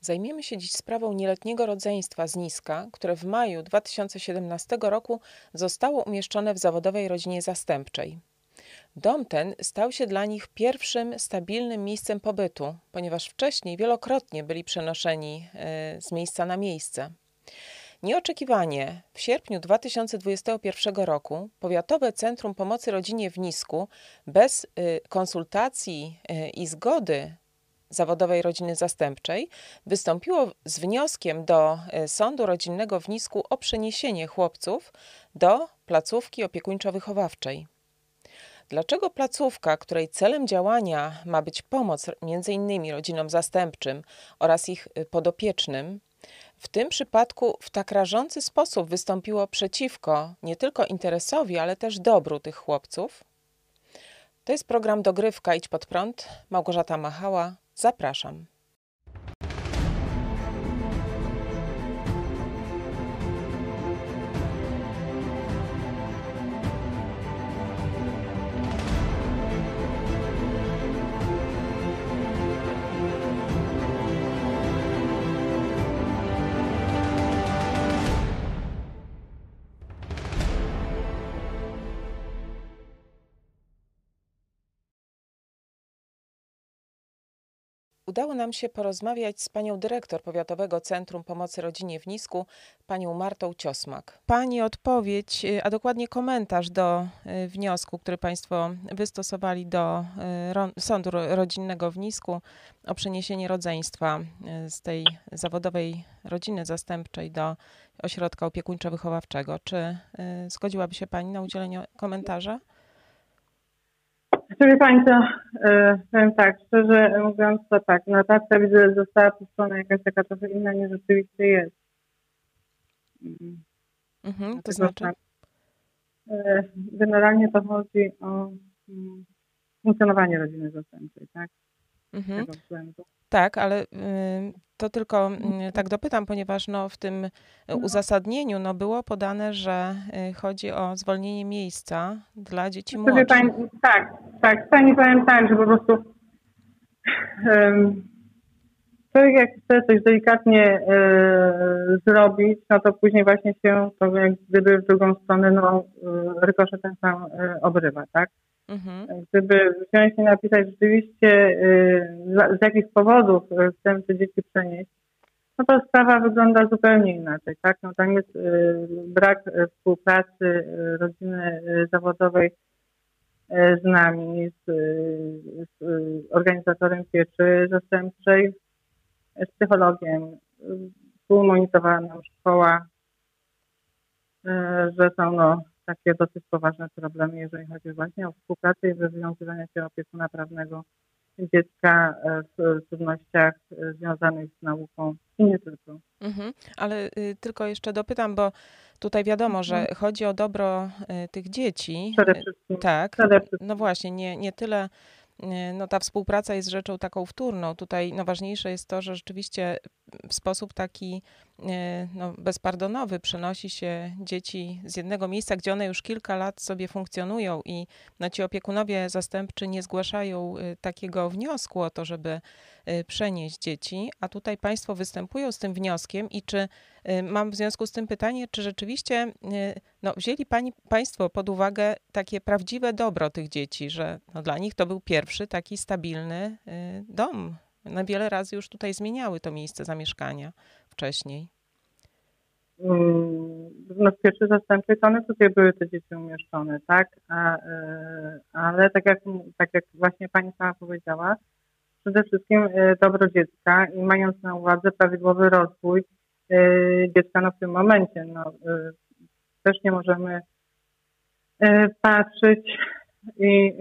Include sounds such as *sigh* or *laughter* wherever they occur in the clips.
Zajmiemy się dziś sprawą nieletniego rodzeństwa z Niska, które w maju 2017 roku zostało umieszczone w zawodowej rodzinie zastępczej. Dom ten stał się dla nich pierwszym stabilnym miejscem pobytu, ponieważ wcześniej wielokrotnie byli przenoszeni e, z miejsca na miejsce. Nieoczekiwanie w sierpniu 2021 roku Powiatowe Centrum Pomocy Rodzinie w Nisku bez e, konsultacji e, i zgody zawodowej rodziny zastępczej wystąpiło z wnioskiem do Sądu Rodzinnego w Nisku o przeniesienie chłopców do placówki opiekuńczo-wychowawczej. Dlaczego placówka, której celem działania ma być pomoc m.in. rodzinom zastępczym oraz ich y, podopiecznym, w tym przypadku w tak rażący sposób wystąpiło przeciwko nie tylko interesowi, ale też dobru tych chłopców? To jest program Dogrywka Idź Pod Prąd. Małgorzata Machała. Zapraszam. Udało nam się porozmawiać z panią dyrektor Powiatowego Centrum Pomocy Rodzinie w Nisku, panią Martą Ciosmak. Pani odpowiedź, y, a dokładnie komentarz do y, wniosku, który państwo wystosowali do y, Sądu Rodzinnego w Nisku o przeniesienie rodzeństwa z tej zawodowej rodziny zastępczej do ośrodka opiekuńczo-wychowawczego. Czy zgodziłaby się pani na udzielenie komentarza? Proszę Państwa, e, powiem tak, szczerze mówiąc to tak, notacja widzę, że została puszczona jakaś taka trochę inna niż rzeczywiście jest. Mhm, to znaczy? Tak, e, generalnie to chodzi o mm, funkcjonowanie rodziny zastępczej, tak? Mhm. Tak, ale y, to tylko y, tak dopytam, ponieważ no, w tym no. uzasadnieniu no, było podane, że y, chodzi o zwolnienie miejsca dla dzieci młodszych. Pani, tak, tak. Pani powiem tak, że po prostu um, człowiek jak chce coś delikatnie e, zrobić, no to później właśnie się to jak gdyby w drugą stronę no, rykoszetem sam e, obrywa, tak? Mhm. Gdyby wziąć i napisać rzeczywiście y, z jakich powodów y, chcemy te dzieci przenieść, no to sprawa wygląda zupełnie inaczej. Tak? No tam jest brak współpracy rodziny zawodowej z nami, z, z organizatorem pieczy zastępczej, z psychologiem. Współmonitowała nam szkoła, że są no, takie dosyć poważne problemy, jeżeli chodzi właśnie o współpracę i wywiązywanie się opiekuna prawnego dziecka e, w trudnościach e, związanych z nauką i nie tylko. Mhm, ale y, tylko jeszcze dopytam, bo tutaj wiadomo, że mhm. chodzi o dobro y, tych dzieci. Przede wszystkim. Tak. Przede wszystkim. No właśnie, nie, nie tyle no ta współpraca jest rzeczą taką wtórną. Tutaj no, ważniejsze jest to, że rzeczywiście w sposób taki no, bezpardonowy przenosi się dzieci z jednego miejsca, gdzie one już kilka lat sobie funkcjonują i no, ci opiekunowie zastępczy nie zgłaszają e, takiego wniosku o to, żeby przenieść dzieci, a tutaj państwo występują z tym wnioskiem i czy mam w związku z tym pytanie, czy rzeczywiście no, wzięli pani, Państwo pod uwagę takie prawdziwe dobro tych dzieci, że no, dla nich to był pierwszy taki stabilny dom. Na wiele razy już tutaj zmieniały to miejsce zamieszkania wcześniej. Mm, no w pierwszej zastępczej to one tutaj były te dzieci umieszczone, tak? A, ale tak jak, tak jak właśnie pani sama powiedziała, przede wszystkim dobro dziecka i mając na uwadze prawidłowy rozwój Y, dziecka no w tym momencie. No, też nie możemy patrzeć i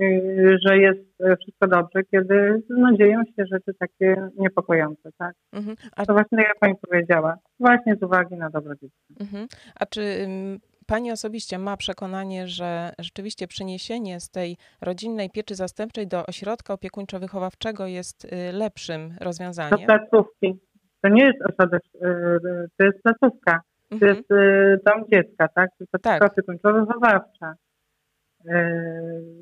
że jest wszystko dobrze, kiedy no, dzieją się rzeczy takie niepokojące, tak? Mhm. A to właśnie jak Pani powiedziała, właśnie z uwagi na dobro dziecka. Mhm. A czy Pani osobiście ma przekonanie, że rzeczywiście przeniesienie z tej rodzinnej pieczy zastępczej do ośrodka opiekuńczo-wychowawczego jest lepszym rozwiązaniem? Do placówki. To nie jest ośrodek, y, y, to jest placówka, to mhm. jest y, dom dziecka, tak? To jest tak. opiekuńczo-wychowawcza.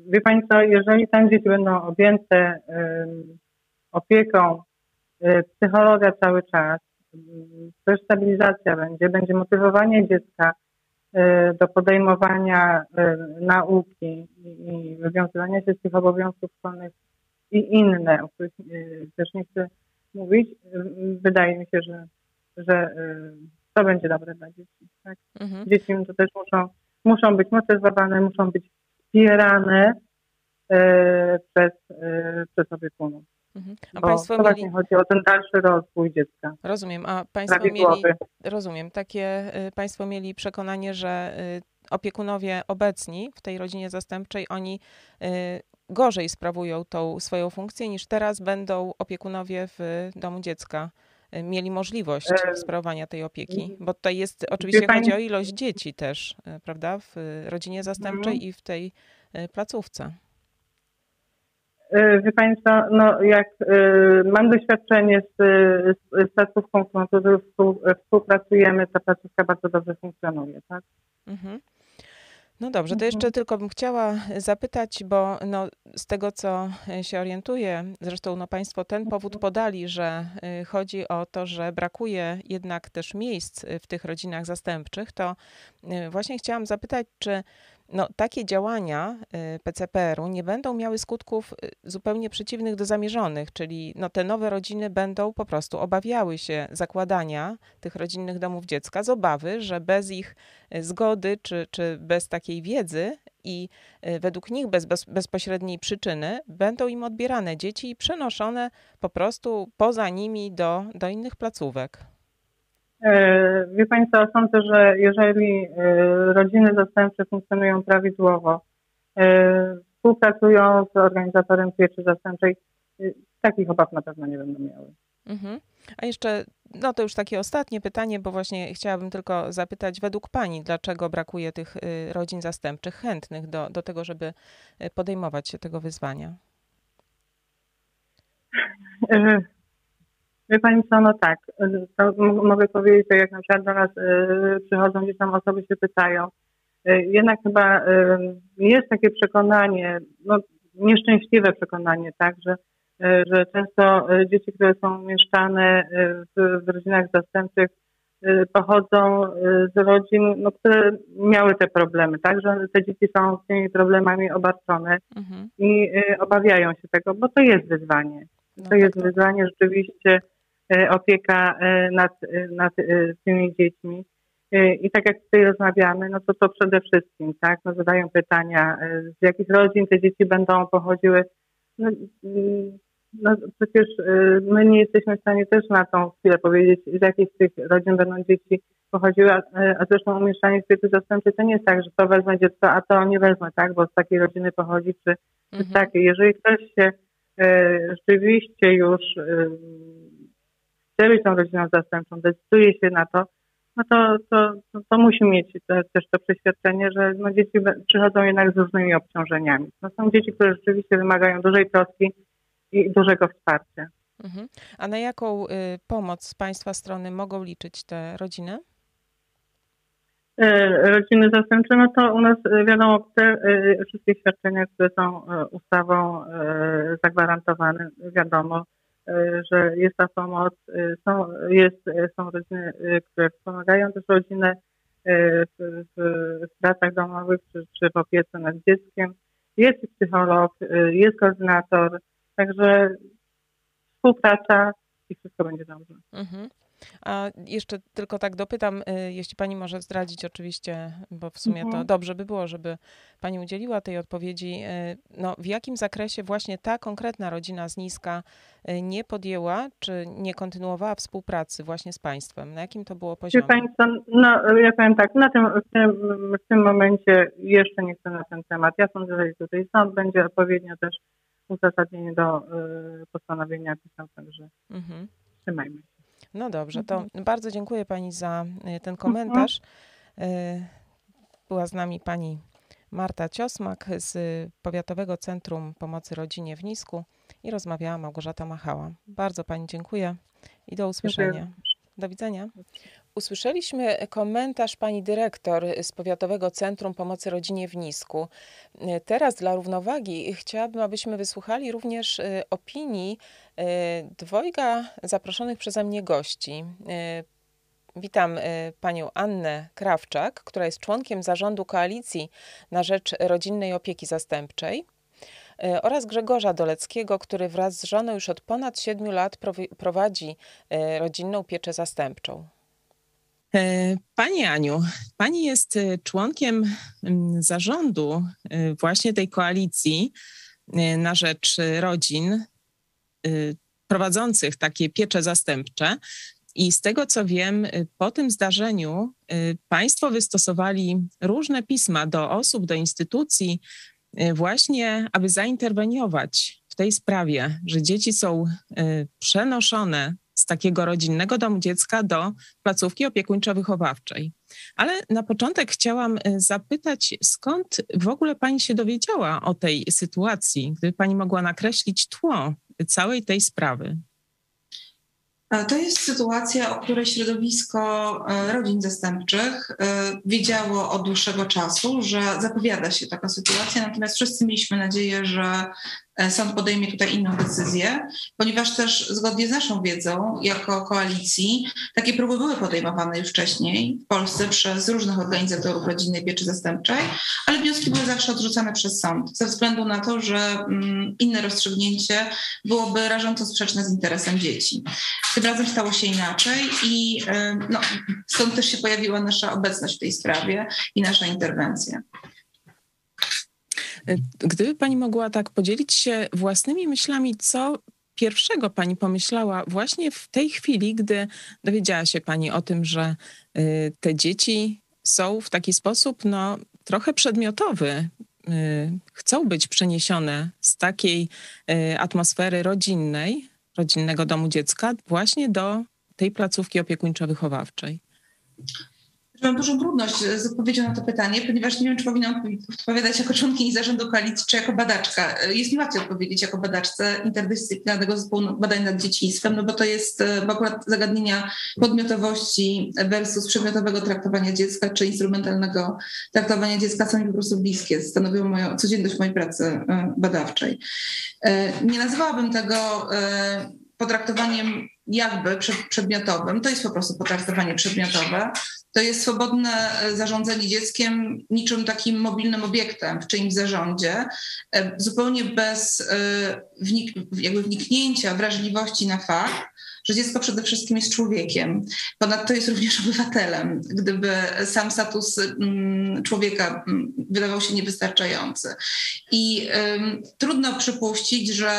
Wie Pani co, jeżeli tam dzieci będą objęte opieką psychologa cały czas, też stabilizacja będzie, będzie motywowanie dziecka do podejmowania nauki i wywiązywania się z tych obowiązków szkolnych i inne, o których też nie chcę mówić. Wydaje mi się, że, że to będzie dobre dla dzieci. Tak? Mhm. Dzieci to też muszą, muszą być motywowane, muszą być wspierane e, przez, e, przez opiekunów. Mhm. A Bo państwo to mieli... chodzi o ten dalszy rozwój dziecka. Rozumiem, a państwo mieli, rozumiem, takie y, państwo mieli przekonanie, że opiekunowie obecni w tej rodzinie zastępczej, oni gorzej sprawują tą swoją funkcję niż teraz będą opiekunowie w domu dziecka mieli możliwość e, sprawowania tej opieki, bo tutaj jest, oczywiście pani... chodzi o ilość dzieci też, prawda, w rodzinie zastępczej mhm. i w tej placówce. E, wie co, no jak mam doświadczenie z, z, z placówką, z którą współpracujemy, ta placówka bardzo dobrze funkcjonuje, tak? Mhm. No dobrze, to jeszcze mhm. tylko bym chciała zapytać, bo no, z tego co się orientuję, zresztą no, Państwo ten powód mhm. podali, że chodzi o to, że brakuje jednak też miejsc w tych rodzinach zastępczych, to właśnie chciałam zapytać, czy no, takie działania y, PCPR-u nie będą miały skutków y, zupełnie przeciwnych do zamierzonych, czyli no, te nowe rodziny będą po prostu obawiały się zakładania tych rodzinnych domów dziecka z obawy, że bez ich y, zgody czy, czy bez takiej wiedzy i według nich bez, bez bezpośredniej przyczyny będą im odbierane dzieci i przenoszone po prostu poza nimi do, do innych placówek. E, wie Pani co, sądzę, że jeżeli e, rodziny zastępcze funkcjonują prawidłowo, e, współpracują z organizatorem pieczy zastępczej, takich obaw na pewno nie będą miały. Mhm. A jeszcze, no to już takie ostatnie pytanie, bo właśnie chciałabym tylko zapytać, według Pani, dlaczego brakuje tych rodzin zastępczych chętnych do, do tego, żeby podejmować się tego wyzwania? Wie Pani co, no tak, mogę powiedzieć, że jak na przykład do nas y, przychodzą gdzieś tam osoby się pytają, y, jednak chyba y, jest takie przekonanie, no nieszczęśliwe przekonanie, tak, że, że często dzieci, które są umieszczane w, w rodzinach zastępczych pochodzą z rodzin, no, które miały te problemy, tak, że te dzieci są z tymi problemami obarczone mhm. i obawiają się tego, bo to jest wyzwanie. No to no jest tak. wyzwanie rzeczywiście opieka e, nad, e, nad tymi dziećmi. I tak jak tutaj rozmawiamy, no to to przede wszystkim, tak, no zadają pytania, z jakich rodzin te dzieci będą pochodziły. No, mm, no przecież my nie jesteśmy w stanie też na tą chwilę powiedzieć, z jakich z tych rodzin będą dzieci pochodziły, a, a zresztą umieszczanie w pieczy zastępczej to nie jest tak, że to wezmę dziecko, a to nie wezmę, tak, bo z takiej rodziny pochodzi, czy, mhm. czy takie. Jeżeli ktoś się e, rzeczywiście już e, być tą rodziną zastępczą, decyduje się na to, no to, to, to, to musi mieć te, też to przeświadczenie, że no dzieci przychodzą jednak z różnymi obciążeniami. No są dzieci, które rzeczywiście wymagają dużej troski i dużego wsparcia. Mhm. A na jaką y, pomoc z Państwa strony mogą liczyć te rodziny? E, rodziny zastępcze, no to u nas e, wiadomo, te e, wszystkie świadczenia, które są ustawą zagwarantowane, wiadomo, że jest ta pomoc. E, są, jest, e, są rodziny, które wspomagają też rodzinę w, w pracach domowych czy, czy w opiece nad dzieckiem. Jest psycholog, jest koordynator, także współpraca i wszystko będzie dobrze. Mhm. A jeszcze tylko tak dopytam, y, jeśli pani może zdradzić oczywiście, bo w sumie mhm. to dobrze by było, żeby pani udzieliła tej odpowiedzi. Y, no, w jakim zakresie właśnie ta konkretna rodzina z Niska y, nie podjęła, czy nie kontynuowała współpracy właśnie z państwem? Na jakim to było poziomie? Wie państwo, no ja powiem tak, na tym, w, tym, w tym momencie jeszcze nie chcę na ten temat. Ja sądzę, że tutaj sąd będzie odpowiednio też uzasadnienie do y, postanowienia pisał, także mhm. trzymajmy się. No dobrze, to mhm. bardzo dziękuję Pani za y, ten komentarz. Mhm. Była z nami Pani Marta Ciosmak z Powiatowego Centrum Pomocy Rodzinie w Nisku i rozmawiała Małgorzata Machała. Bardzo Pani dziękuję i do usłyszenia. Do widzenia. Usłyszeliśmy komentarz pani dyrektor z Powiatowego Centrum Pomocy Rodzinie w Nisku. Teraz dla równowagi chciałabym, abyśmy wysłuchali również y, opinii y, dwojga zaproszonych przeze mnie gości. Y, witam panią Annę Krawczak, która jest członkiem zarządu Koalicji na rzecz Rodzinnej Opieki Zastępczej oraz Grzegorza Doleckiego, który wraz z żoną już od ponad siedmiu lat prowadzi rodzinną pieczę zastępczą. E, pani Aniu, Pani jest e, członkiem zarządu e, właśnie tej koalicji na rzecz rodzin prowadzących takie piecze zastępcze. I z tego co wiem, po tym zdarzeniu Państwo wystosowali różne pisma do osób, do instytucji, właśnie aby zainterweniować w tej sprawie, że dzieci są przenoszone z takiego rodzinnego domu dziecka do placówki opiekuńczo-wychowawczej. Ale na początek chciałam y, zapytać, skąd w ogóle Pani się dowiedziała o tej sytuacji, gdyby Pani mogła nakreślić tło całej tej sprawy? To jest sytuacja, o której środowisko e, rodzin zastępczych e, wiedziało od dłuższego czasu, że zapowiada się taka sytuacja, natomiast wszyscy mieliśmy nadzieję, że E, sąd podejmie tutaj inną decyzję, ponieważ też zgodnie z naszą wiedzą, jako koalicji, takie próby były podejmowane już wcześniej w Polsce przez różnych organizatorów rodzinnej pieczy zastępczej, ale wnioski były zawsze odrzucane przez sąd, ze względu na to, że mm, inne rozstrzygnięcie byłoby rażąco sprzeczne z interesem dzieci. Tym razem stało się inaczej i e, no, stąd też się pojawiła nasza obecność w tej sprawie i nasza interwencja. Gdyby Pani mogła tak podzielić się własnymi myślami, co pierwszego Pani pomyślała właśnie w tej chwili, gdy dowiedziała się Pani o tym, że y, te dzieci są w taki sposób no, trochę przedmiotowy, y, chcą być przeniesione z takiej y, atmosfery rodzinnej, rodzinnego domu dziecka, właśnie do tej placówki opiekuńczo-wychowawczej? Mam dużą trudność z odpowiedzią na to pytanie, ponieważ nie wiem, czy powinnam odpowiadać jako członkini zarządu koalicji, czy jako badaczka. Jest mi łatwiej odpowiedzieć jako badaczce interdyscyplinarnego zespołu badań nad dzieciństwem, no bo to jest e, bo akurat zagadnienia podmiotowości versus przedmiotowego traktowania dziecka, czy instrumentalnego traktowania dziecka są mi po prostu bliskie, stanowią moją codzienność mojej pracy e, badawczej. E, nie nazywałabym tego potraktowaniem jakby przedmiotowym, to jest po prostu potraktowanie przedmiotowe, to jest swobodne e, zarządzanie dzieckiem niczym takim mobilnym obiektem w czyimś zarządzie, e, zupełnie bez e, jakby wniknięcia wrażliwości na fakt, że dziecko przede wszystkim jest człowiekiem. Ponadto jest również *laughs* obywatelem, gdyby sam status mm, człowieka mm, wydawał się niewystarczający. I trudno przypuścić, że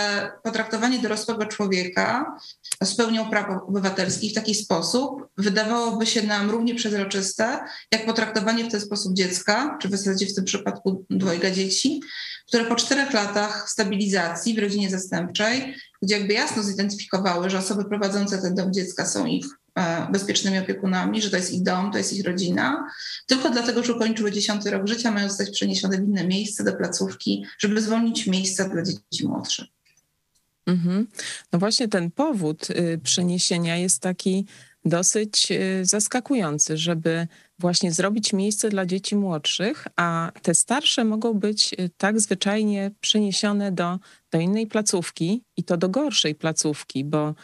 potraktowanie dorosłego człowieka z pełnią praw obywatelskich w taki sposób wydawałoby się nam równie przezroczyste, jak potraktowanie w ten sposób dziecka, czy w zasadzie w tym przypadku dwojga dzieci, które po czterech latach stabilizacji w rodzinie zastępczej, gdzie jakby jasno zidentyfikowały, że osoby prowadzące ten dom dziecka są ich e, bezpiecznymi opiekunami, że to jest ich dom, to jest ich rodzina, tylko dlatego, że ukończyły dziesiąty rok życia, mają zostać przeniesione w inne miejsce do placówki, żeby zwolnić miejsca dla dzieci młodszych. Mhm. No właśnie ten powód y, przeniesienia jest taki dosyć y, zaskakujący, żeby właśnie zrobić miejsce dla dzieci młodszych, a te starsze mogą być y, tak zwyczajnie przeniesione do, do innej placówki i to do gorszej placówki, bo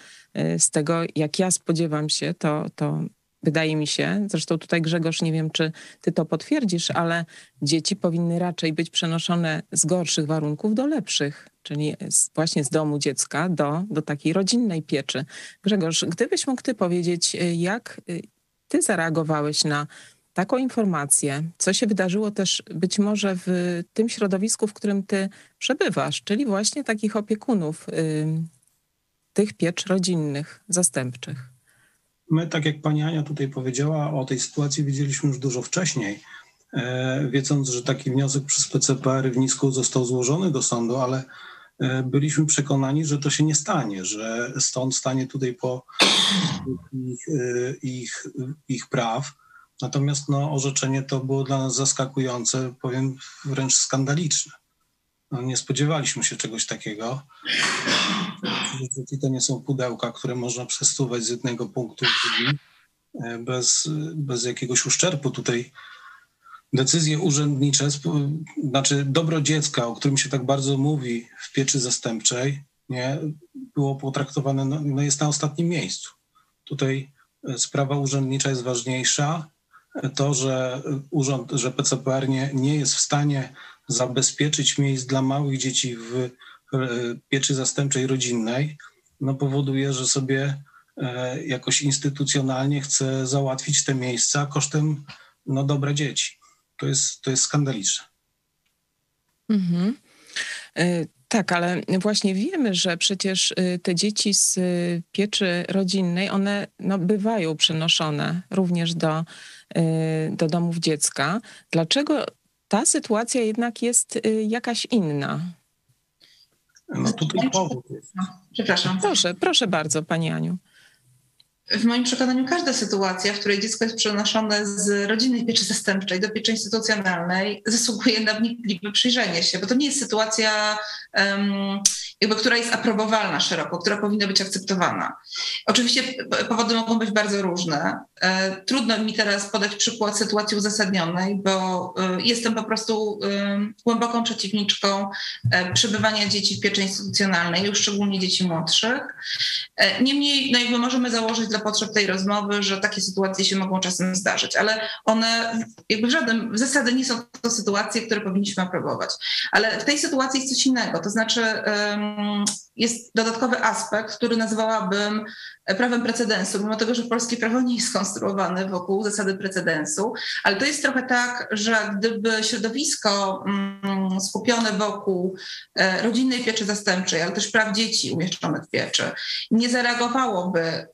z tego, jak ja spodziewam się, to, to wydaje mi się, zresztą tutaj Grzegorz, nie wiem, czy ty to potwierdzisz, ale dzieci powinny raczej być przenoszone z gorszych warunków do lepszych, czyli z, właśnie z domu dziecka do, do takiej rodzinnej pieczy. Grzegorz, gdybyś mógł ty powiedzieć, y, jak y, ty zareagowałeś na taką informację, co się wydarzyło też być może w tym środowisku, w którym ty przebywasz, czyli właśnie takich opiekunów tych piecz rodzinnych, zastępczych. My, tak jak pani Ania tutaj powiedziała, o tej sytuacji wiedzieliśmy już dużo wcześniej, e, wiedząc, że taki wniosek przez PCPR w Nisku został złożony do sądu, ale byliśmy przekonani, że to się nie stanie, że stąd stanie tutaj po ich, e, ich, ich praw. Natomiast no, orzeczenie to było dla nas zaskakujące, powiem wręcz skandaliczne. No, nie spodziewaliśmy się czegoś takiego. Dzieci to nie są pudełka, które można przesuwać z jednego punktu w drugi. bez, bez jakiegoś uszczerbku tutaj decyzje urzędnicze, znaczy dobro dziecka, o którym się tak bardzo mówi w pieczy zastępczej, nie, było potraktowane, no, no jest na ostatnim miejscu. Tutaj e, sprawa urzędnicza jest ważniejsza. To, że urząd, że PCPR nie, nie jest w stanie zabezpieczyć miejsc dla małych dzieci w pieczy zastępczej rodzinnej, no powoduje, że sobie e, jakoś instytucjonalnie chce załatwić te miejsca kosztem no, dobra dzieci. To jest, to jest skandaliczne. Mhm. E, tak, ale właśnie wiemy, że przecież e, te dzieci z pieczy rodzinnej, one no, bywają przenoszone również do, do domów dziecka. Dlaczego ta sytuacja jednak jest jakaś inna? No tutaj powód jest. Przepraszam. Proszę, proszę bardzo, Pani Aniu. W moim przekonaniu każda sytuacja, w której dziecko jest przenoszone z rodzinnej pieczy zastępczej do pieczy instytucjonalnej, zasługuje na wnikliwe przyjrzenie się, bo to nie jest sytuacja um, jakby, która jest aprobowalna szeroko, która powinna być akceptowana. Oczywiście powody mogą być bardzo różne. E, trudno mi teraz podać przykład sytuacji uzasadnionej, bo e, jestem po prostu głęboką przeciwniczką e, przebywania dzieci w pieczy instytucjonalnej, już szczególnie dzieci młodszych. Niemniej no jakby możemy założyć dla potrzeb tej rozmowy, że takie sytuacje się mogą czasem zdarzyć, ale one jakby w żadnym, w zasadzie nie są to sytuacje, które powinniśmy aprobować. Ale w tej sytuacji jest coś innego, to znaczy jest dodatkowy aspekt, który nazwałabym prawem precedensu, mimo tego, że polskie prawo nie jest skonstruowane wokół zasady precedensu, ale to jest trochę tak, że gdyby środowisko mm, skupione wokół e, rodzinnej pieczy zastępczej, ale też praw dzieci umieszczonych w pieczy, nie zareagowałoby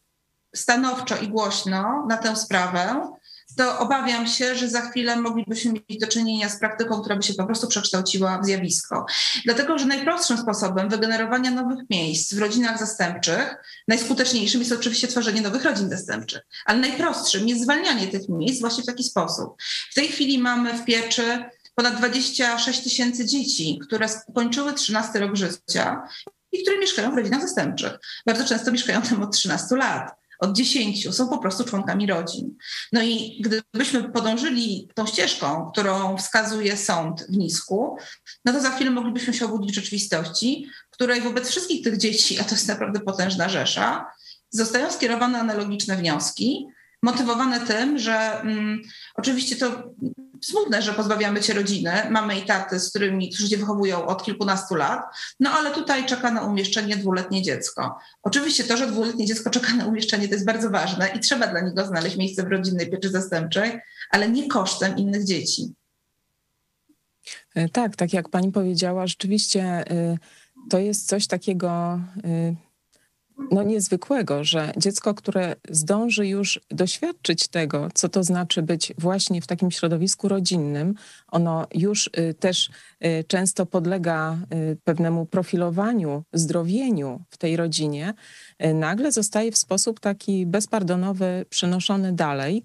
stanowczo i głośno na tę sprawę, to obawiam się, że za chwilę moglibyśmy mieć do czynienia z praktyką, która by się po prostu przekształciła w zjawisko. Dlatego, że najprostszym sposobem wygenerowania nowych miejsc w rodzinach zastępczych, najskuteczniejszym jest oczywiście tworzenie nowych rodzin zastępczych, ale najprostszym jest zwalnianie tych miejsc właśnie w taki sposób. W tej chwili mamy w pieczy ponad 26 tysięcy dzieci, które skończyły 13 rok życia i które mieszkają w rodzinach zastępczych. Bardzo często mieszkają tam od 13 lat od 10 są po prostu członkami rodzin. No i gdybyśmy podążyli tą ścieżką, którą wskazuje sąd w Nisku, no to za chwilę moglibyśmy się obudzić w rzeczywistości, której wobec wszystkich tych dzieci, a to jest naprawdę potężna rzesza, zostają skierowane analogiczne wnioski, motywowane tym, że mm, oczywiście to smutne, że pozbawiamy cię rodziny, mamy i taty, z którymi, którzy się wychowują od kilkunastu lat, no ale tutaj czeka na umieszczenie dwuletnie dziecko. Oczywiście to, że dwuletnie dziecko czeka na umieszczenie, to jest bardzo ważne i trzeba dla niego znaleźć miejsce w rodzinnej pieczy zastępczej, ale nie kosztem innych dzieci. E, tak, tak jak pani powiedziała, rzeczywiście y, to jest coś takiego y, no, niezwykłego, że dziecko, które zdąży już doświadczyć tego, co to znaczy być właśnie w takim środowisku rodzinnym, ono już y, też y, często podlega y, pewnemu profilowaniu, zdrowieniu w tej rodzinie, nagle zostaje w sposób taki bezpardonowy przenoszony dalej.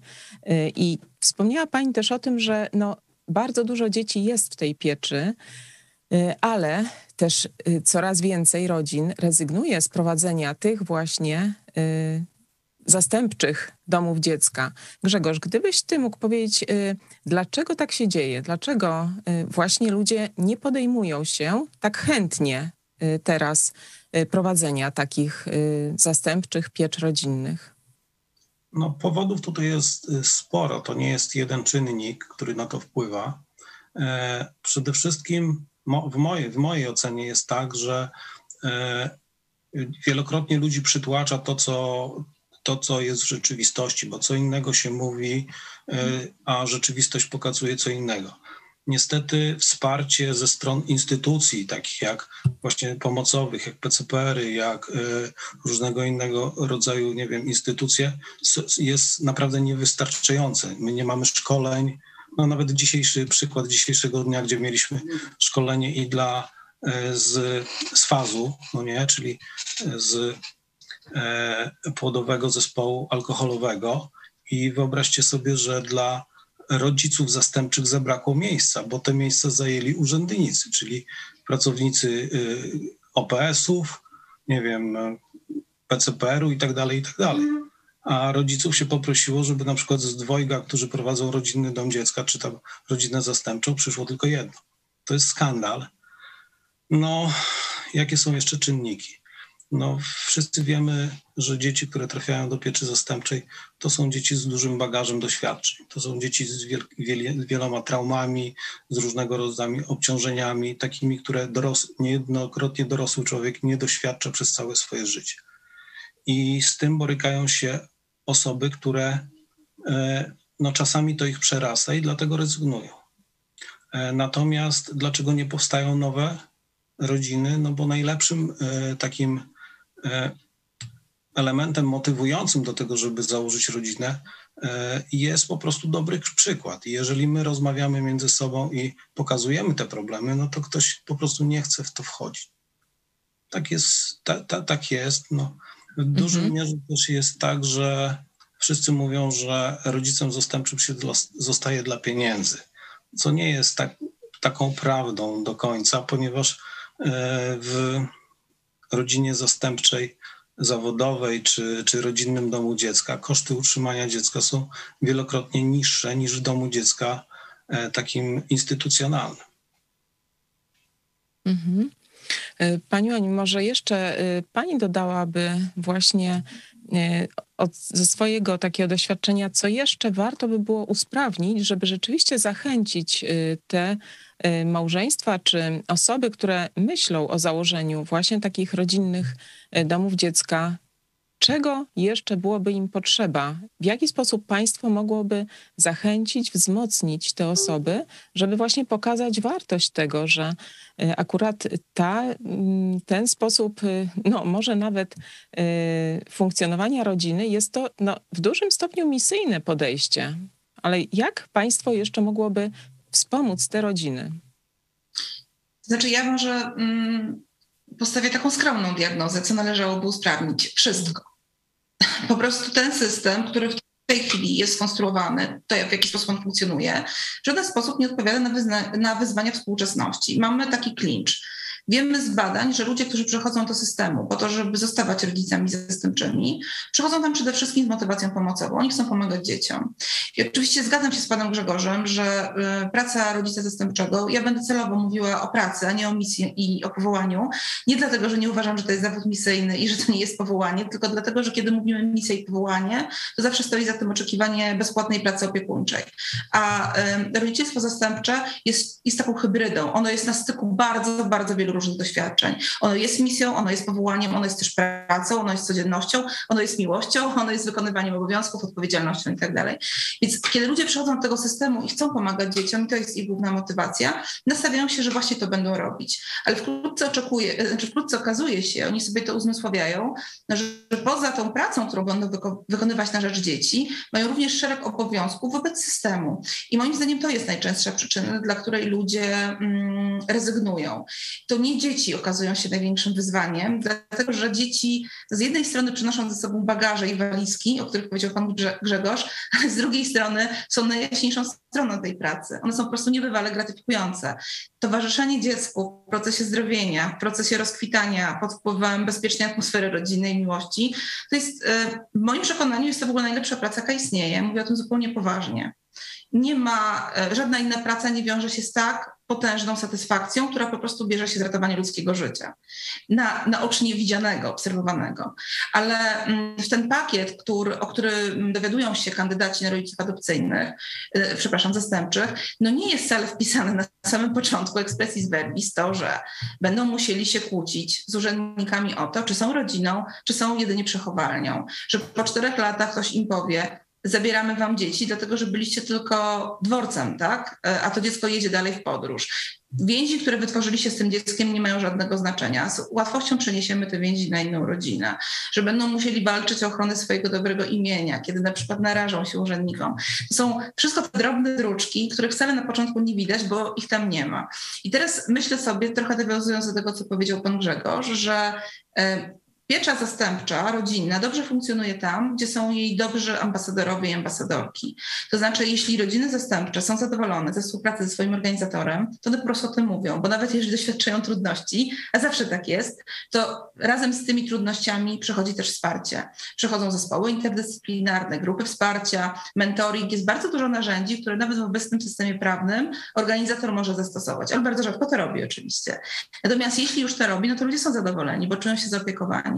I wspomniała Pani też o tym, że no, bardzo dużo dzieci jest w tej pieczy. Y, ale też y, coraz więcej rodzin rezygnuje z prowadzenia tych właśnie y, zastępczych domów dziecka. Grzegorz, gdybyś ty mógł powiedzieć, dlaczego tak się dzieje? Dlaczego właśnie ludzie nie podejmują się tak chętnie teraz prowadzenia takich zastępczych piecz rodzinnych? No, powodów tutaj jest sporo. To nie jest jeden czynnik, który na to wpływa. E, przede wszystkim w mojej, w mojej ocenie jest tak, że e, wielokrotnie ludzi przytłacza to, co, to, co jest w rzeczywistości, bo co innego się mówi, e, a rzeczywistość pokazuje co innego. Niestety wsparcie ze stron instytucji, takich jak właśnie pomocowych, jak PCPR-y, jak e, różnego innego rodzaju, nie wiem, instytucje, jest naprawdę niewystarczające. My nie mamy szkoleń, no nawet dzisiejszy przykład dzisiejszego dnia, gdzie mieliśmy szkolenie i dla e, z, z fazu, no nie, czyli z e, płodowego zespołu alkoholowego i wyobraźcie sobie, że dla rodziców zastępczych zabrakło miejsca, bo te miejsca zajęli urzędnicy, czyli pracownicy y, OPS-ów, nie wiem, PCPR-u i tak dalej, i tak dalej. A rodziców się poprosiło, żeby na przykład z dwojga, którzy prowadzą rodzinny dom dziecka, czy tam rodzinę zastępczą, przyszło tylko jedno. To jest skandal. No, jakie są jeszcze czynniki? No, wszyscy wiemy, że dzieci, które trafiają do pieczy zastępczej, to są dzieci z dużym bagażem doświadczeń. To są dzieci z wiel wieloma traumami, z różnego rodzaju obciążeniami, takimi, które doros niejednokrotnie dorosły człowiek nie doświadcza przez całe swoje życie. I z tym borykają się osoby, które e, no, czasami to ich przerasta i dlatego rezygnują. E, natomiast dlaczego nie powstają nowe rodziny? No bo najlepszym e, takim elementem motywującym do tego, żeby założyć rodzinę, jest po prostu dobry przykład. Jeżeli my rozmawiamy między sobą i pokazujemy te problemy, no to ktoś po prostu nie chce w to wchodzić. Tak jest, ta, ta, tak jest. No. W dużym mhm. mierze też jest tak, że wszyscy mówią, że rodzicem zastępczym się zostaje dla pieniędzy, co nie jest tak, taką prawdą do końca, ponieważ e, w rodzinie zastępczej zawodowej czy, czy rodzinnym domu dziecka koszty utrzymania dziecka są wielokrotnie niższe niż w domu dziecka e, takim instytucjonalnym. Mhm. E, pani Ani, może jeszcze e, Pani dodałaby właśnie e, od, ze swojego takiego doświadczenia, co jeszcze warto by było usprawnić, żeby rzeczywiście zachęcić te małżeństwa czy osoby, które myślą o założeniu właśnie takich rodzinnych domów dziecka czego jeszcze byłoby im potrzeba? W jaki sposób państwo mogłoby zachęcić, wzmocnić te osoby, żeby właśnie pokazać wartość tego, że e, akurat ta, mm, ten sposób, e, no może nawet e, funkcjonowania rodziny jest to no, w dużym stopniu misyjne podejście. Ale jak państwo jeszcze mogłoby wspomóc te rodziny? Znaczy, ja może mm, postawię taką skromną diagnozę, co należałoby usprawnić. Wszystko. Po prostu ten system, który w tej chwili jest skonstruowany, to w jaki sposób on funkcjonuje, w żaden sposób nie odpowiada na, na wyzwania współczesności. Mamy taki klincz Wiemy z badań, że ludzie, którzy przychodzą do systemu po to, żeby zostawać rodzicami zastępczymi, przychodzą tam przede wszystkim z motywacją pomocową. Oni chcą pomagać dzieciom. I oczywiście zgadzam się z panem Grzegorzem, że y, praca rodzica zastępczego, ja będę celowo mówiła o pracy, a nie o misji i o powołaniu. Nie dlatego, że nie uważam, że to jest zawód misyjny i że to nie jest powołanie, tylko dlatego, że kiedy mówimy misja i powołanie, to zawsze stoi za tym oczekiwanie bezpłatnej pracy opiekuńczej. A y, rodzicielstwo zastępcze jest, jest taką hybrydą. Ono jest na styku bardzo, bardzo wielu różnych doświadczeń. Ono jest misją, ono jest powołaniem, ono jest też pracą, ono jest codziennością, ono jest miłością, *laughs* ono jest wykonywaniem obowiązków, odpowiedzialnością i tak dalej. Więc kiedy ludzie przychodzą do tego systemu i chcą pomagać dzieciom, i to jest ich główna motywacja, nastawiają się, że właśnie to będą robić. Ale wkrótce oczekuje, znaczy wkrótce okazuje się, oni sobie to uzmysławiają, że poza tą pracą, którą będą wyko wykonywać na rzecz dzieci, mają również szereg obowiązków wobec systemu. I moim zdaniem to jest najczęstsza przyczyna, dla której ludzie mm, rezygnują. To nie nie dzieci okazują się największym wyzwaniem, dlatego że dzieci z jednej strony przynoszą ze sobą bagaże i walizki, o których powiedział pan Grzegorz, ale z drugiej strony są najjaśniejszą stroną tej pracy. One są po prostu niebywale gratyfikujące. Towarzyszenie dziecku w procesie zdrowienia, w procesie rozkwitania pod wpływem bezpiecznej atmosfery rodzinnej i miłości, to jest e, w moim przekonaniu jest to w ogóle najlepsza praca, jaka istnieje. Mówię o tym zupełnie poważnie. Nie ma, e, żadna inna praca nie wiąże się z tak potężną satysfakcją, która po prostu bierze się z ratowania ludzkiego życia, na, naocznie widzianego, obserwowanego. Ale mm, w ten pakiet, który, o którym dowiadują się kandydaci na rodziców adopcyjnych, yy, przepraszam, zastępczych, no nie jest wcale wpisane na samym początku expressis verbis to, że będą musieli się kłócić z urzędnikami o to, czy są rodziną, czy są jedynie przechowalnią. Że po czterech latach ktoś im powie, zabieramy wam dzieci, dlatego że byliście tylko dworcem, tak? E, a to dziecko jedzie dalej w podróż. Więzi, które wytworzyliście z tym dzieckiem, nie mają żadnego znaczenia. Z łatwością przeniesiemy te więzi na inną rodzinę, że będą musieli walczyć o ochronę swojego dobrego imienia, kiedy na przykład narażą się urzędnikom. To są wszystko te drobne druczki, których wcale na początku nie widać, bo ich tam nie ma. I teraz myślę sobie, trochę nawiązując do tego, co powiedział pan Grzegorz, że e, piecza zastępcza, rodzinna, dobrze funkcjonuje tam, gdzie są jej dobrzy ambasadorowie i ambasadorki. To znaczy, jeśli rodziny zastępcze są zadowolone ze współpracy ze swoim organizatorem, to one po prostu o tym mówią, bo nawet jeżeli doświadczają trudności, a zawsze tak jest, to razem z tymi trudnościami przychodzi też wsparcie. Przychodzą zespoły interdyscyplinarne, grupy wsparcia, mentoring. Jest bardzo dużo narzędzi, które nawet w obecnym systemie prawnym organizator może zastosować, ale bardzo rzadko to robi oczywiście. Natomiast jeśli już to robi, no to ludzie są zadowoleni, bo czują się zaopiekowani.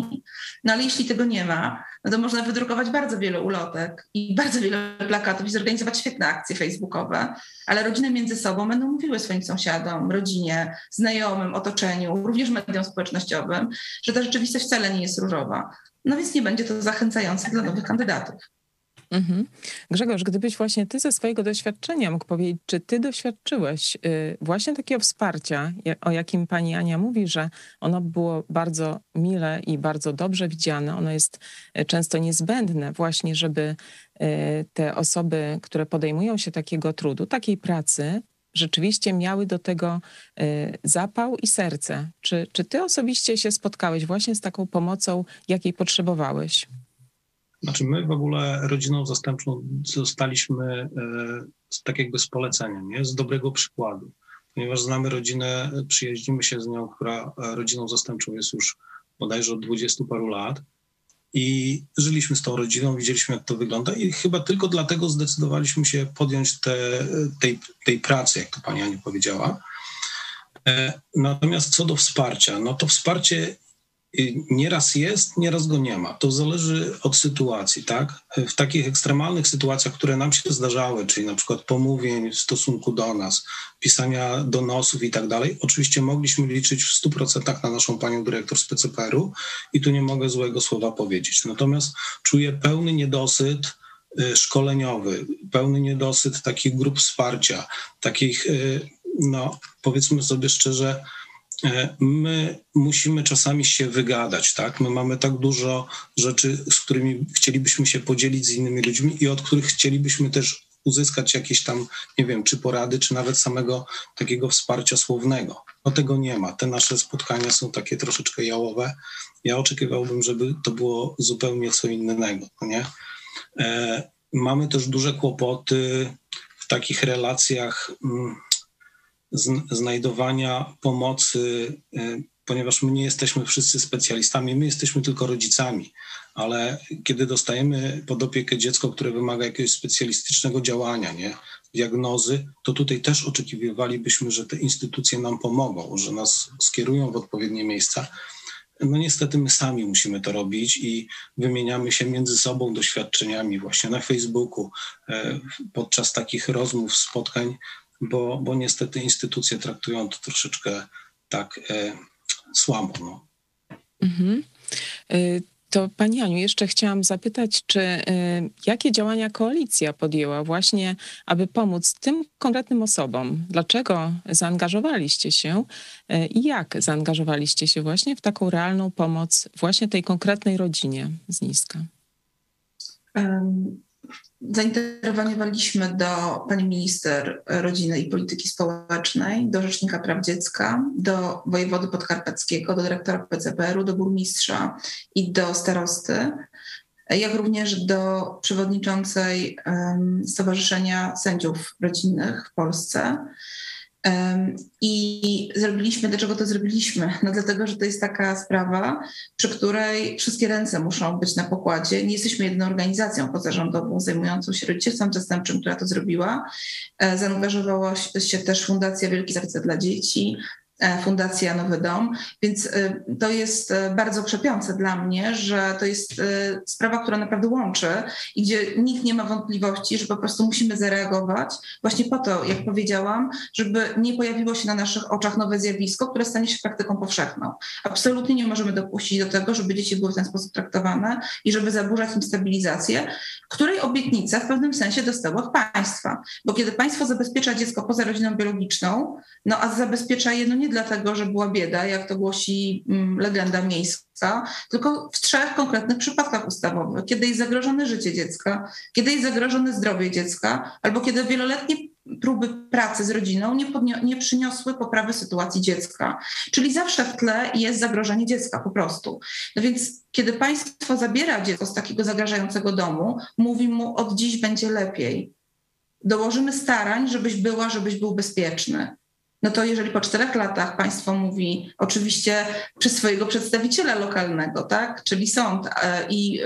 No ale jeśli tego nie ma, no to można wydrukować bardzo wiele ulotek i bardzo wiele plakatów i zorganizować świetne akcje facebookowe, ale rodziny między sobą będą mówiły swoim sąsiadom, rodzinie, znajomym, otoczeniu, również mediom społecznościowym, że ta rzeczywistość wcale nie jest różowa. No więc nie będzie to zachęcające dla nowych kandydatów. Mhm. Grzegorz, gdybyś właśnie ty ze swojego doświadczenia mógł powiedzieć, czy ty doświadczyłeś y, właśnie takiego wsparcia, o jakim pani Ania mówi, że ono było bardzo mile i bardzo dobrze widziane, ono jest y, często niezbędne właśnie, żeby y, te osoby, które podejmują się takiego trudu, takiej pracy, rzeczywiście miały do tego zapał i serce. Czy, czy ty osobiście się spotkałeś właśnie z taką pomocą, jakiej potrzebowałeś? Znaczy my w ogóle rodziną zastępczą zostaliśmy e, tak jakby z polecenia, nie? z dobrego przykładu. Ponieważ znamy rodzinę, przyjaźnimy się z nią, która e, rodziną zastępczą jest już bodajże od dwudziestu paru lat. I żyliśmy z tą rodziną, widzieliśmy, jak to wygląda, i chyba tylko dlatego zdecydowaliśmy się podjąć te, tej, tej pracy, jak to pani Ani powiedziała. E, natomiast co do wsparcia, no to wsparcie Nieraz jest, nieraz go nie ma. To zależy od sytuacji, tak? W takich ekstremalnych sytuacjach, które nam się zdarzały, czyli na przykład pomówień w stosunku do nas, pisania donosów i tak dalej, oczywiście mogliśmy liczyć w 100% na naszą panią dyrektor z PCPR-u i tu nie mogę złego słowa powiedzieć. Natomiast czuję pełny niedosyt y, szkoleniowy, pełny niedosyt takich grup wsparcia, takich, y, no powiedzmy sobie szczerze, my musimy czasami się wygadać, tak? My mamy tak dużo rzeczy, z którymi chcielibyśmy się podzielić z innymi ludźmi i od których chcielibyśmy też uzyskać jakieś tam, nie wiem, czy porady, czy nawet samego takiego wsparcia słownego. No tego nie ma. Te nasze spotkania są takie troszeczkę jałowe. Ja oczekiwałbym, żeby to było zupełnie co innego, nie? E, mamy też duże kłopoty w takich relacjach. Mm, znajdowania pomocy, y, ponieważ my nie jesteśmy wszyscy specjalistami, my jesteśmy tylko rodzicami, ale kiedy dostajemy pod opiekę dziecko, które wymaga jakiegoś specjalistycznego działania, nie, diagnozy, to tutaj też oczekiwalibyśmy, że te instytucje nam pomogą, że nas skierują w odpowiednie miejsca. No niestety my sami musimy to robić i wymieniamy się między sobą doświadczeniami właśnie na Facebooku, e, podczas takich rozmów, spotkań bo, bo niestety instytucje traktują to troszeczkę tak e, słabo. No. Mhm. E, to Pani Aniu, jeszcze chciałam zapytać, czy y, jakie działania koalicja podjęła właśnie, aby pomóc tym konkretnym osobom? Dlaczego zaangażowaliście się y, i jak zaangażowaliście się właśnie w taką realną pomoc właśnie tej konkretnej rodzinie z Niska? Um Zainterweniowaliśmy do pani minister rodziny i polityki społecznej, do Rzecznika Praw Dziecka, do wojewody podkarpackiego, do dyrektora PCPR-u, do burmistrza i do starosty, jak również do przewodniczącej Stowarzyszenia Sędziów Rodzinnych w Polsce i zrobiliśmy, dlaczego to zrobiliśmy? No dlatego, że to jest taka sprawa, przy której wszystkie ręce muszą być na pokładzie. Nie jesteśmy jedyną organizacją pozarządową zajmującą się rodzicielstwem zastępczym, która to zrobiła. E, zaangażowała się też Fundacja Wielkie Serce dla Dzieci, Fundacja Nowy Dom, więc e, to jest e, bardzo krzepiące dla mnie, że to jest sprawa, która naprawdę łączy i gdzie nikt nie ma wątpliwości, że po prostu musimy zareagować właśnie po to, jak powiedziałam, żeby nie pojawiło się na naszych oczach nowe zjawisko, które stanie się praktyką powszechną. Absolutnie nie możemy dopuścić do tego, żeby dzieci były w ten sposób traktowane i żeby zaburzać im stabilizację, której obietnica w pewnym sensie dostała od państwa. Bo kiedy państwo zabezpiecza dziecko poza rodziną biologiczną, no a zabezpiecza je no nie dlatego, że była bieda, jak to głosi mm, legenda miejska, tylko w trzech konkretnych przypadkach ustawowych. Kiedy jest zagrożone życie dziecka, kiedy jest zagrożone zdrowie dziecka, albo kiedy wieloletnie próby pracy z rodziną nie, nie przyniosły poprawy sytuacji dziecka. Czyli zawsze w tle jest zagrożenie dziecka po prostu. No więc kiedy państwo zabiera dziecko z takiego zagrażającego domu, mówi mu od dziś będzie lepiej. Dołożymy starań, żebyś była, żebyś był bezpieczny no to jeżeli po czterech latach państwo mówi, oczywiście przez swojego przedstawiciela lokalnego, tak, czyli sąd e, i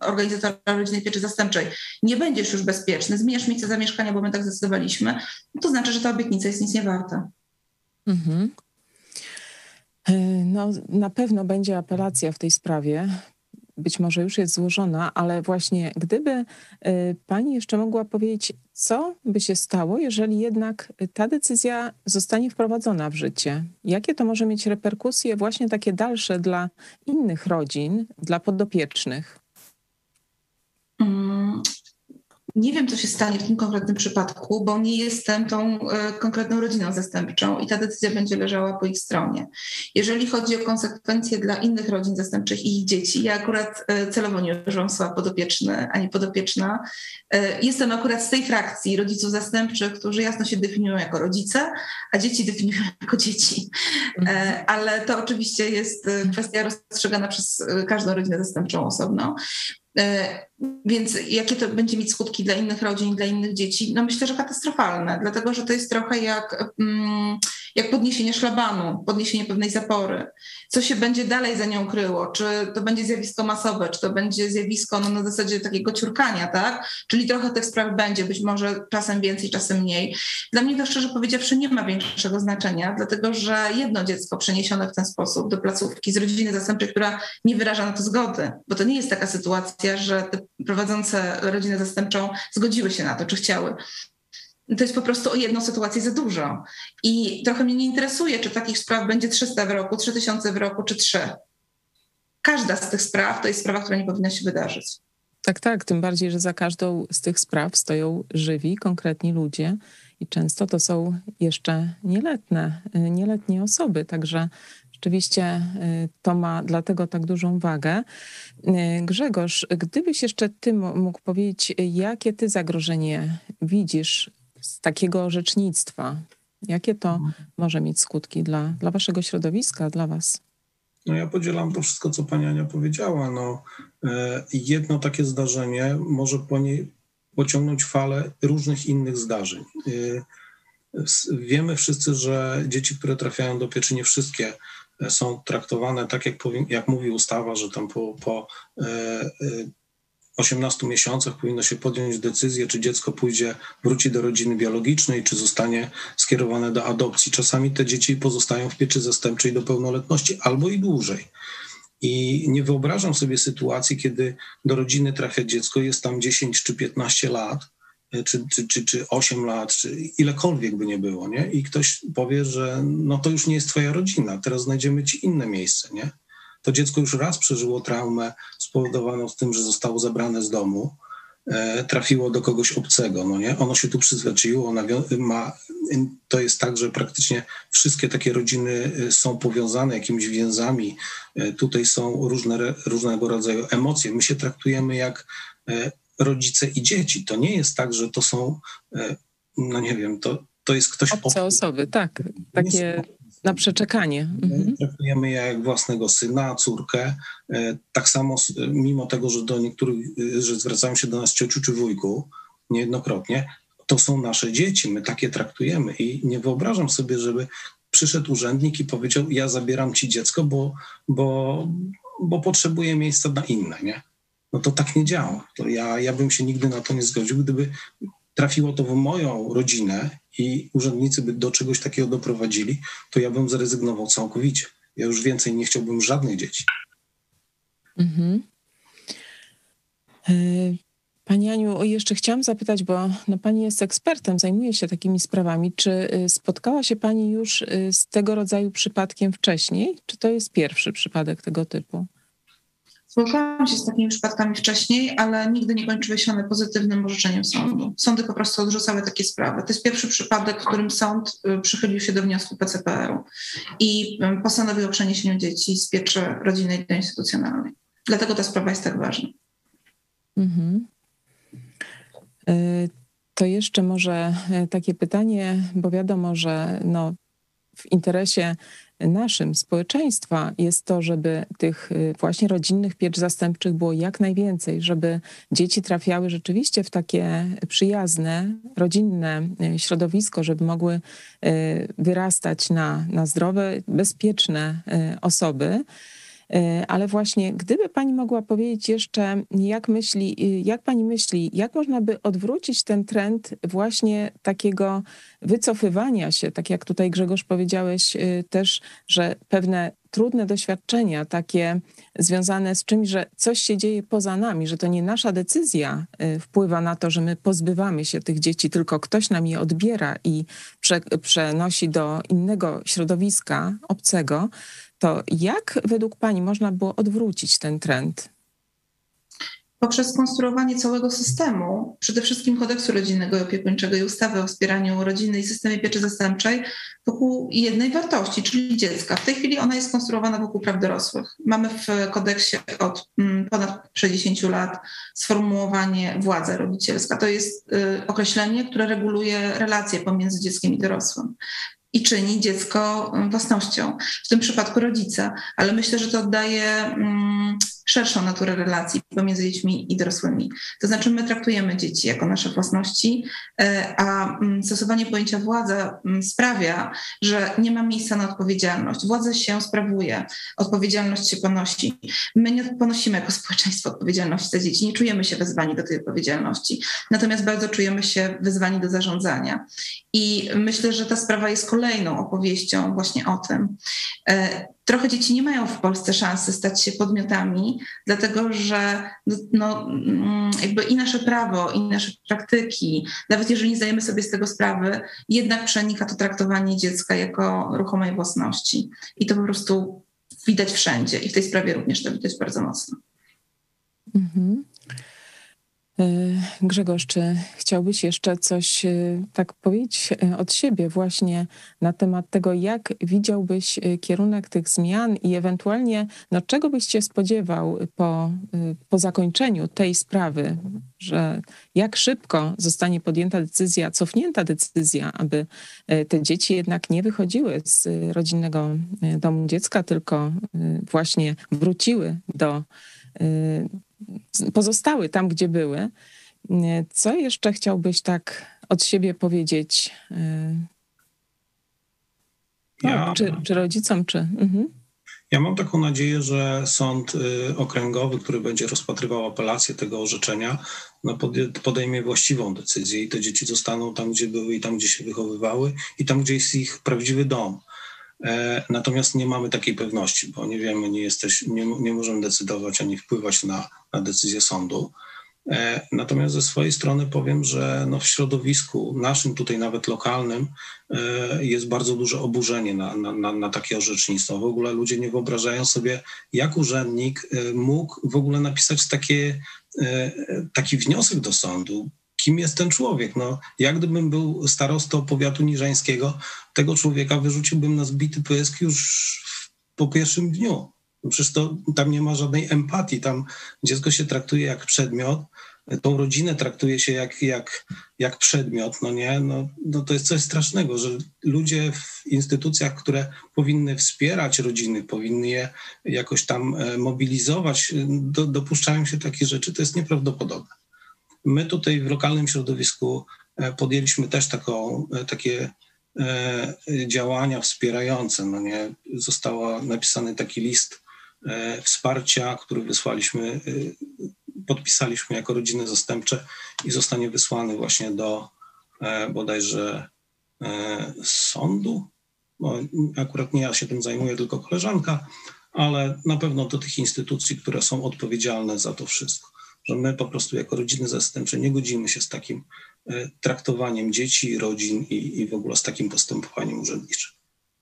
organizatora rodzinnej pieczy zastępczej, nie będziesz już bezpieczny, zmieniasz miejsce zamieszkania, bo my tak zdecydowaliśmy, no to znaczy, że ta obietnica jest nic nie warta. Mhm. E, no, na pewno będzie apelacja w tej sprawie być może już jest złożona, ale właśnie gdyby y, pani jeszcze mogła powiedzieć, co by się stało, jeżeli jednak ta decyzja zostanie wprowadzona w życie? Jakie to może mieć reperkusje właśnie takie dalsze dla innych rodzin, dla podopiecznych? Nie wiem, co się stanie w tym konkretnym przypadku, bo nie jestem tą e, konkretną rodziną zastępczą i ta decyzja będzie leżała po ich stronie. Jeżeli chodzi o konsekwencje dla innych rodzin zastępczych i ich dzieci, ja akurat e, celowo nie używam słowa podopieczny ani podopieczna. E, jestem akurat z tej frakcji rodziców zastępczych, którzy jasno się definiują jako rodzice, a dzieci definiują *laughs* jako dzieci. Ale to oczywiście jest kwestia rozstrzygana przez każdą rodzinę zastępczą osobno. E, więc jakie to będzie mieć skutki dla innych rodzin, dla innych dzieci? No myślę, że katastrofalne, dlatego że to jest trochę jak, mm, jak podniesienie szlabanu, podniesienie pewnej zapory. Co się będzie dalej za nią kryło? Czy to będzie zjawisko masowe, czy to będzie zjawisko no, na zasadzie takiego ciurkania, tak? Czyli trochę tych spraw będzie, być może czasem więcej, czasem mniej. Dla mnie to szczerze powiedziawszy nie ma większego znaczenia, dlatego że jedno dziecko przeniesione w ten sposób do placówki z rodziny zastępczej, która nie wyraża na to zgody, bo to nie jest taka sytuacja, że te prowadzące rodzinę zastępczą zgodziły się na to, czy chciały. To jest po prostu o jedną sytuację za dużo. I trochę mnie nie interesuje, czy takich spraw będzie 300 w roku, 3000 w roku, czy 3. Każda z tych spraw to jest sprawa, która nie powinna się wydarzyć. Tak, tak. Tym bardziej, że za każdą z tych spraw stoją żywi, konkretni ludzie i często to są jeszcze nieletne, nieletnie osoby. Także Rzeczywiście y, to ma dlatego tak dużą wagę. Y, Grzegorz, gdybyś jeszcze ty mógł powiedzieć, jakie ty zagrożenie widzisz z takiego orzecznictwa? Jakie to mhm. może mieć skutki dla, dla waszego środowiska, dla was? No ja podzielam to wszystko, co pani Ania powiedziała. No, e, jedno takie zdarzenie może po niej pociągnąć falę różnych innych zdarzeń. E, wiemy wszyscy, że dzieci, które trafiają do pieczy, nie wszystkie są traktowane tak, jak, jak mówi ustawa, że tam po, po 18 e, e, miesiącach powinno się podjąć decyzję, czy dziecko pójdzie, wróci do rodziny biologicznej, czy zostanie skierowane do adopcji. Czasami te dzieci pozostają w pieczy zastępczej do pełnoletności albo i dłużej. I nie wyobrażam sobie sytuacji, kiedy do rodziny trafia dziecko, jest tam 10 czy 15 lat, E, czy, czy, czy, czy 8 lat, czy ilekolwiek by nie było, nie? I ktoś powie, że no to już nie jest twoja rodzina, teraz znajdziemy ci inne miejsce, nie? To dziecko już raz przeżyło traumę spowodowaną tym, że zostało zabrane z domu, e, trafiło do kogoś obcego, no nie? Ono się tu przyzwyczaiło, ma, to jest tak, że praktycznie wszystkie takie rodziny e, są powiązane jakimiś więzami, e, tutaj są różne, różnego rodzaju emocje, my się traktujemy jak rodzice i dzieci. To nie jest tak, że to są, no nie wiem, to, to jest ktoś... Obce osoby, tak. Takie na przeczekanie. Mhm. Traktujemy je jak własnego syna, córkę. E, tak samo, mimo tego, że do niektórych, e, że zwracają się do nas ciociu czy wujku niejednokrotnie, to są nasze dzieci, my takie traktujemy i nie wyobrażam sobie, żeby przyszedł urzędnik i powiedział, ja zabieram ci dziecko, bo, bo, bo potrzebuję miejsca na inne, nie? no to tak nie działa. To ja, ja bym się nigdy na to nie zgodził, gdyby trafiło to w moją rodzinę i urzędnicy by do czegoś takiego doprowadzili, to ja bym zrezygnował całkowicie. Ja już więcej nie chciałbym żadnych dzieci. Mhm. E, pani Aniu, jeszcze chciałam zapytać, bo no, Pani jest ekspertem, zajmuje się takimi sprawami. Czy e, spotkała się Pani już e, z tego rodzaju przypadkiem wcześniej? Czy to jest pierwszy przypadek tego typu? Spotkałam się z takimi przypadkami wcześniej, ale nigdy nie kończyły się one pozytywnym orzeczeniem sądu. Sądy po prostu odrzucały takie sprawy. To jest pierwszy przypadek, w którym sąd y, przychylił się do wniosku PCPR i y, postanowił o przeniesieniu dzieci z pieczy rodzinnej do instytucjonalnej. Dlatego ta sprawa jest tak ważna. Mhm. Y, to jeszcze może takie pytanie, bo wiadomo, że no, w interesie naszym społeczeństwa jest to, żeby tych y, właśnie rodzinnych piecz zastępczych było jak najwięcej, żeby dzieci trafiały rzeczywiście w takie przyjazne, rodzinne y, środowisko, żeby mogły y, wyrastać na, na zdrowe, bezpieczne osoby. E, ale właśnie, gdyby pani mogła powiedzieć jeszcze, jak myśli, y, jak pani myśli, jak można by odwrócić ten trend właśnie takiego wycofywania się, tak jak tutaj Grzegorz powiedziałeś y, też, że pewne trudne doświadczenia, takie związane z czymś, że coś się dzieje poza nami, że to nie nasza decyzja y, wpływa na to, że my pozbywamy się tych dzieci, tylko ktoś nam je odbiera i prze, przenosi do innego środowiska obcego, to jak według Pani można było odwrócić ten trend? Poprzez konstruowanie całego systemu, przede wszystkim kodeksu rodzinnego i opiekuńczego i ustawy o wspieraniu rodziny i systemie pieczy zastępczej wokół jednej wartości, czyli dziecka. W tej chwili ona jest konstruowana wokół praw dorosłych. Mamy w kodeksie od mm, ponad 60 lat sformułowanie władza rodzicielska. To jest y, określenie, które reguluje relacje pomiędzy dzieckiem i dorosłym i czyni dziecko własnością, w tym przypadku rodzica, ale myślę, że to oddaje mm, szerszą naturę relacji pomiędzy dziećmi i dorosłymi. To znaczy, my traktujemy dzieci jako nasze własności, e, a mm, stosowanie pojęcia władza mm, sprawia, że nie ma miejsca na odpowiedzialność. Władza się sprawuje, odpowiedzialność się ponosi. My nie ponosimy jako społeczeństwo odpowiedzialności za dzieci, nie czujemy się wezwani do tej odpowiedzialności, natomiast bardzo czujemy się wezwani do zarządzania. I myślę, że ta sprawa jest kolejną opowieścią właśnie o tym. Trochę dzieci nie mają w Polsce szansy stać się podmiotami, dlatego że no, no, mm, jakby i nasze prawo, i nasze praktyki, nawet jeżeli nie zdajemy sobie z tego sprawy, jednak przenika to traktowanie dziecka jako ruchomej własności. I to po prostu widać wszędzie i w tej sprawie również to widać bardzo mocno. Mhm. E, Grzegorz, czy chciałbyś jeszcze coś e, tak powiedzieć e, od siebie właśnie na temat tego, jak widziałbyś kierunek tych zmian i ewentualnie no, czego byś się spodziewał po, po zakończeniu tej sprawy, że jak szybko zostanie podjęta decyzja, cofnięta decyzja, aby te dzieci jednak nie wychodziły z rodzinnego domu dziecka, tylko właśnie wróciły do pozostały tam, gdzie były. Co jeszcze chciałbyś tak od siebie powiedzieć? No, ja, czy, czy, rodzicom, czy. Mhm. Ja mam taką nadzieję, że sąd y, okręgowy, który będzie rozpatrywał apelację tego orzeczenia, no podejmie właściwą decyzję i te dzieci zostaną tam, gdzie były i tam, gdzie się wychowywały i tam, gdzie jest ich prawdziwy dom. E, natomiast nie mamy takiej pewności, bo nie wiemy, nie, jesteś, nie, nie możemy decydować ani wpływać na, na decyzję sądu. E, natomiast ze swojej strony powiem, że no w środowisku naszym, tutaj nawet lokalnym, e, jest bardzo duże oburzenie na, na, na, takie orzecznictwo. W ogóle ludzie nie wyobrażają sobie, jak urzędnik mógł w ogóle napisać takie, taki wniosek do sądu, kim jest ten człowiek. No, jak gdybym był starostą powiatu niżańskiego, tego człowieka wyrzuciłbym na zbity pysk już po pierwszym dniu. No przecież to, tam nie ma żadnej empatii, tam dziecko się traktuje jak przedmiot, tą rodzinę traktuje się jak, jak, jak przedmiot, no nie? No, no to jest coś strasznego, że ludzie w instytucjach, które powinny wspierać rodziny, powinny je jakoś tam e, mobilizować, do, dopuszczają się takie rzeczy, to jest nieprawdopodobne. My tutaj w lokalnym środowisku e, podjęliśmy też taką, e, takie e, działania wspierające. No nie? Został napisany taki list wsparcia, który wysłaliśmy, podpisaliśmy jako rodziny zastępcze i zostanie wysłany właśnie do bodajże sądu. Bo akurat nie ja się tym zajmuję, tylko koleżanka, ale na pewno do tych instytucji, które są odpowiedzialne za to wszystko że my po prostu jako rodziny zastępcze nie godzimy się z takim e, traktowaniem dzieci, rodzin i, i w ogóle z takim postępowaniem urzędniczym.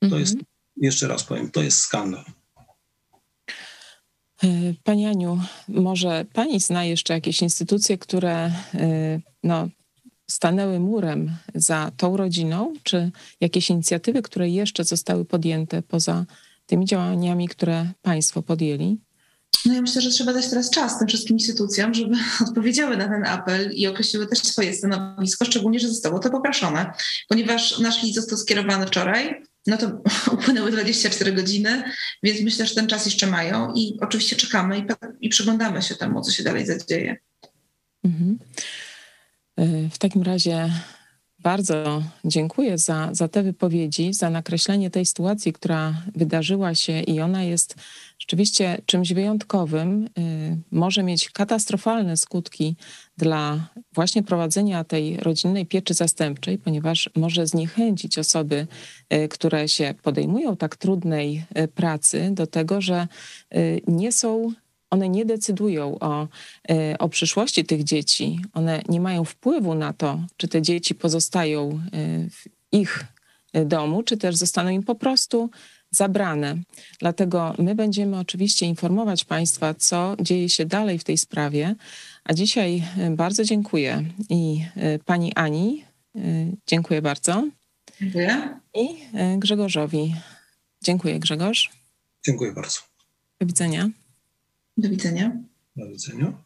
To mhm. jest, jeszcze raz powiem, to jest skandal. E, pani Aniu, może Pani zna jeszcze jakieś instytucje, które e, no, stanęły murem za tą rodziną, czy jakieś inicjatywy, które jeszcze zostały podjęte poza tymi działaniami, które Państwo podjęli? No ja myślę, że trzeba dać teraz czas tym wszystkim instytucjom, żeby *laughs* odpowiedziały na ten apel i określiły też swoje stanowisko, szczególnie, że zostało to poproszone, ponieważ nasz list został skierowany wczoraj, no to *laughs* upłynęły 24 godziny, więc myślę, że ten czas jeszcze mają i oczywiście czekamy i, i przyglądamy się temu, co się dalej zadzieje. Mhm. E, w takim razie bardzo dziękuję za, za te wypowiedzi, za nakreślenie tej sytuacji, która wydarzyła się i ona jest rzeczywiście czymś wyjątkowym. Y, może mieć katastrofalne skutki dla właśnie prowadzenia tej rodzinnej pieczy zastępczej, ponieważ może zniechęcić osoby, y, które się podejmują tak trudnej y, pracy, do tego, że nie są one nie decydują o, e, o przyszłości tych dzieci. One nie mają wpływu na to, czy te dzieci pozostają e, w ich e, domu, czy też zostaną im po prostu zabrane. Dlatego my będziemy oczywiście informować Państwa, co dzieje się dalej w tej sprawie. A dzisiaj bardzo dziękuję i Pani Ani, dziękuję bardzo. Dziękuję. I Grzegorzowi. Dziękuję, Grzegorz. Dziękuję bardzo. Do widzenia. Do widzenia. Do widzenia.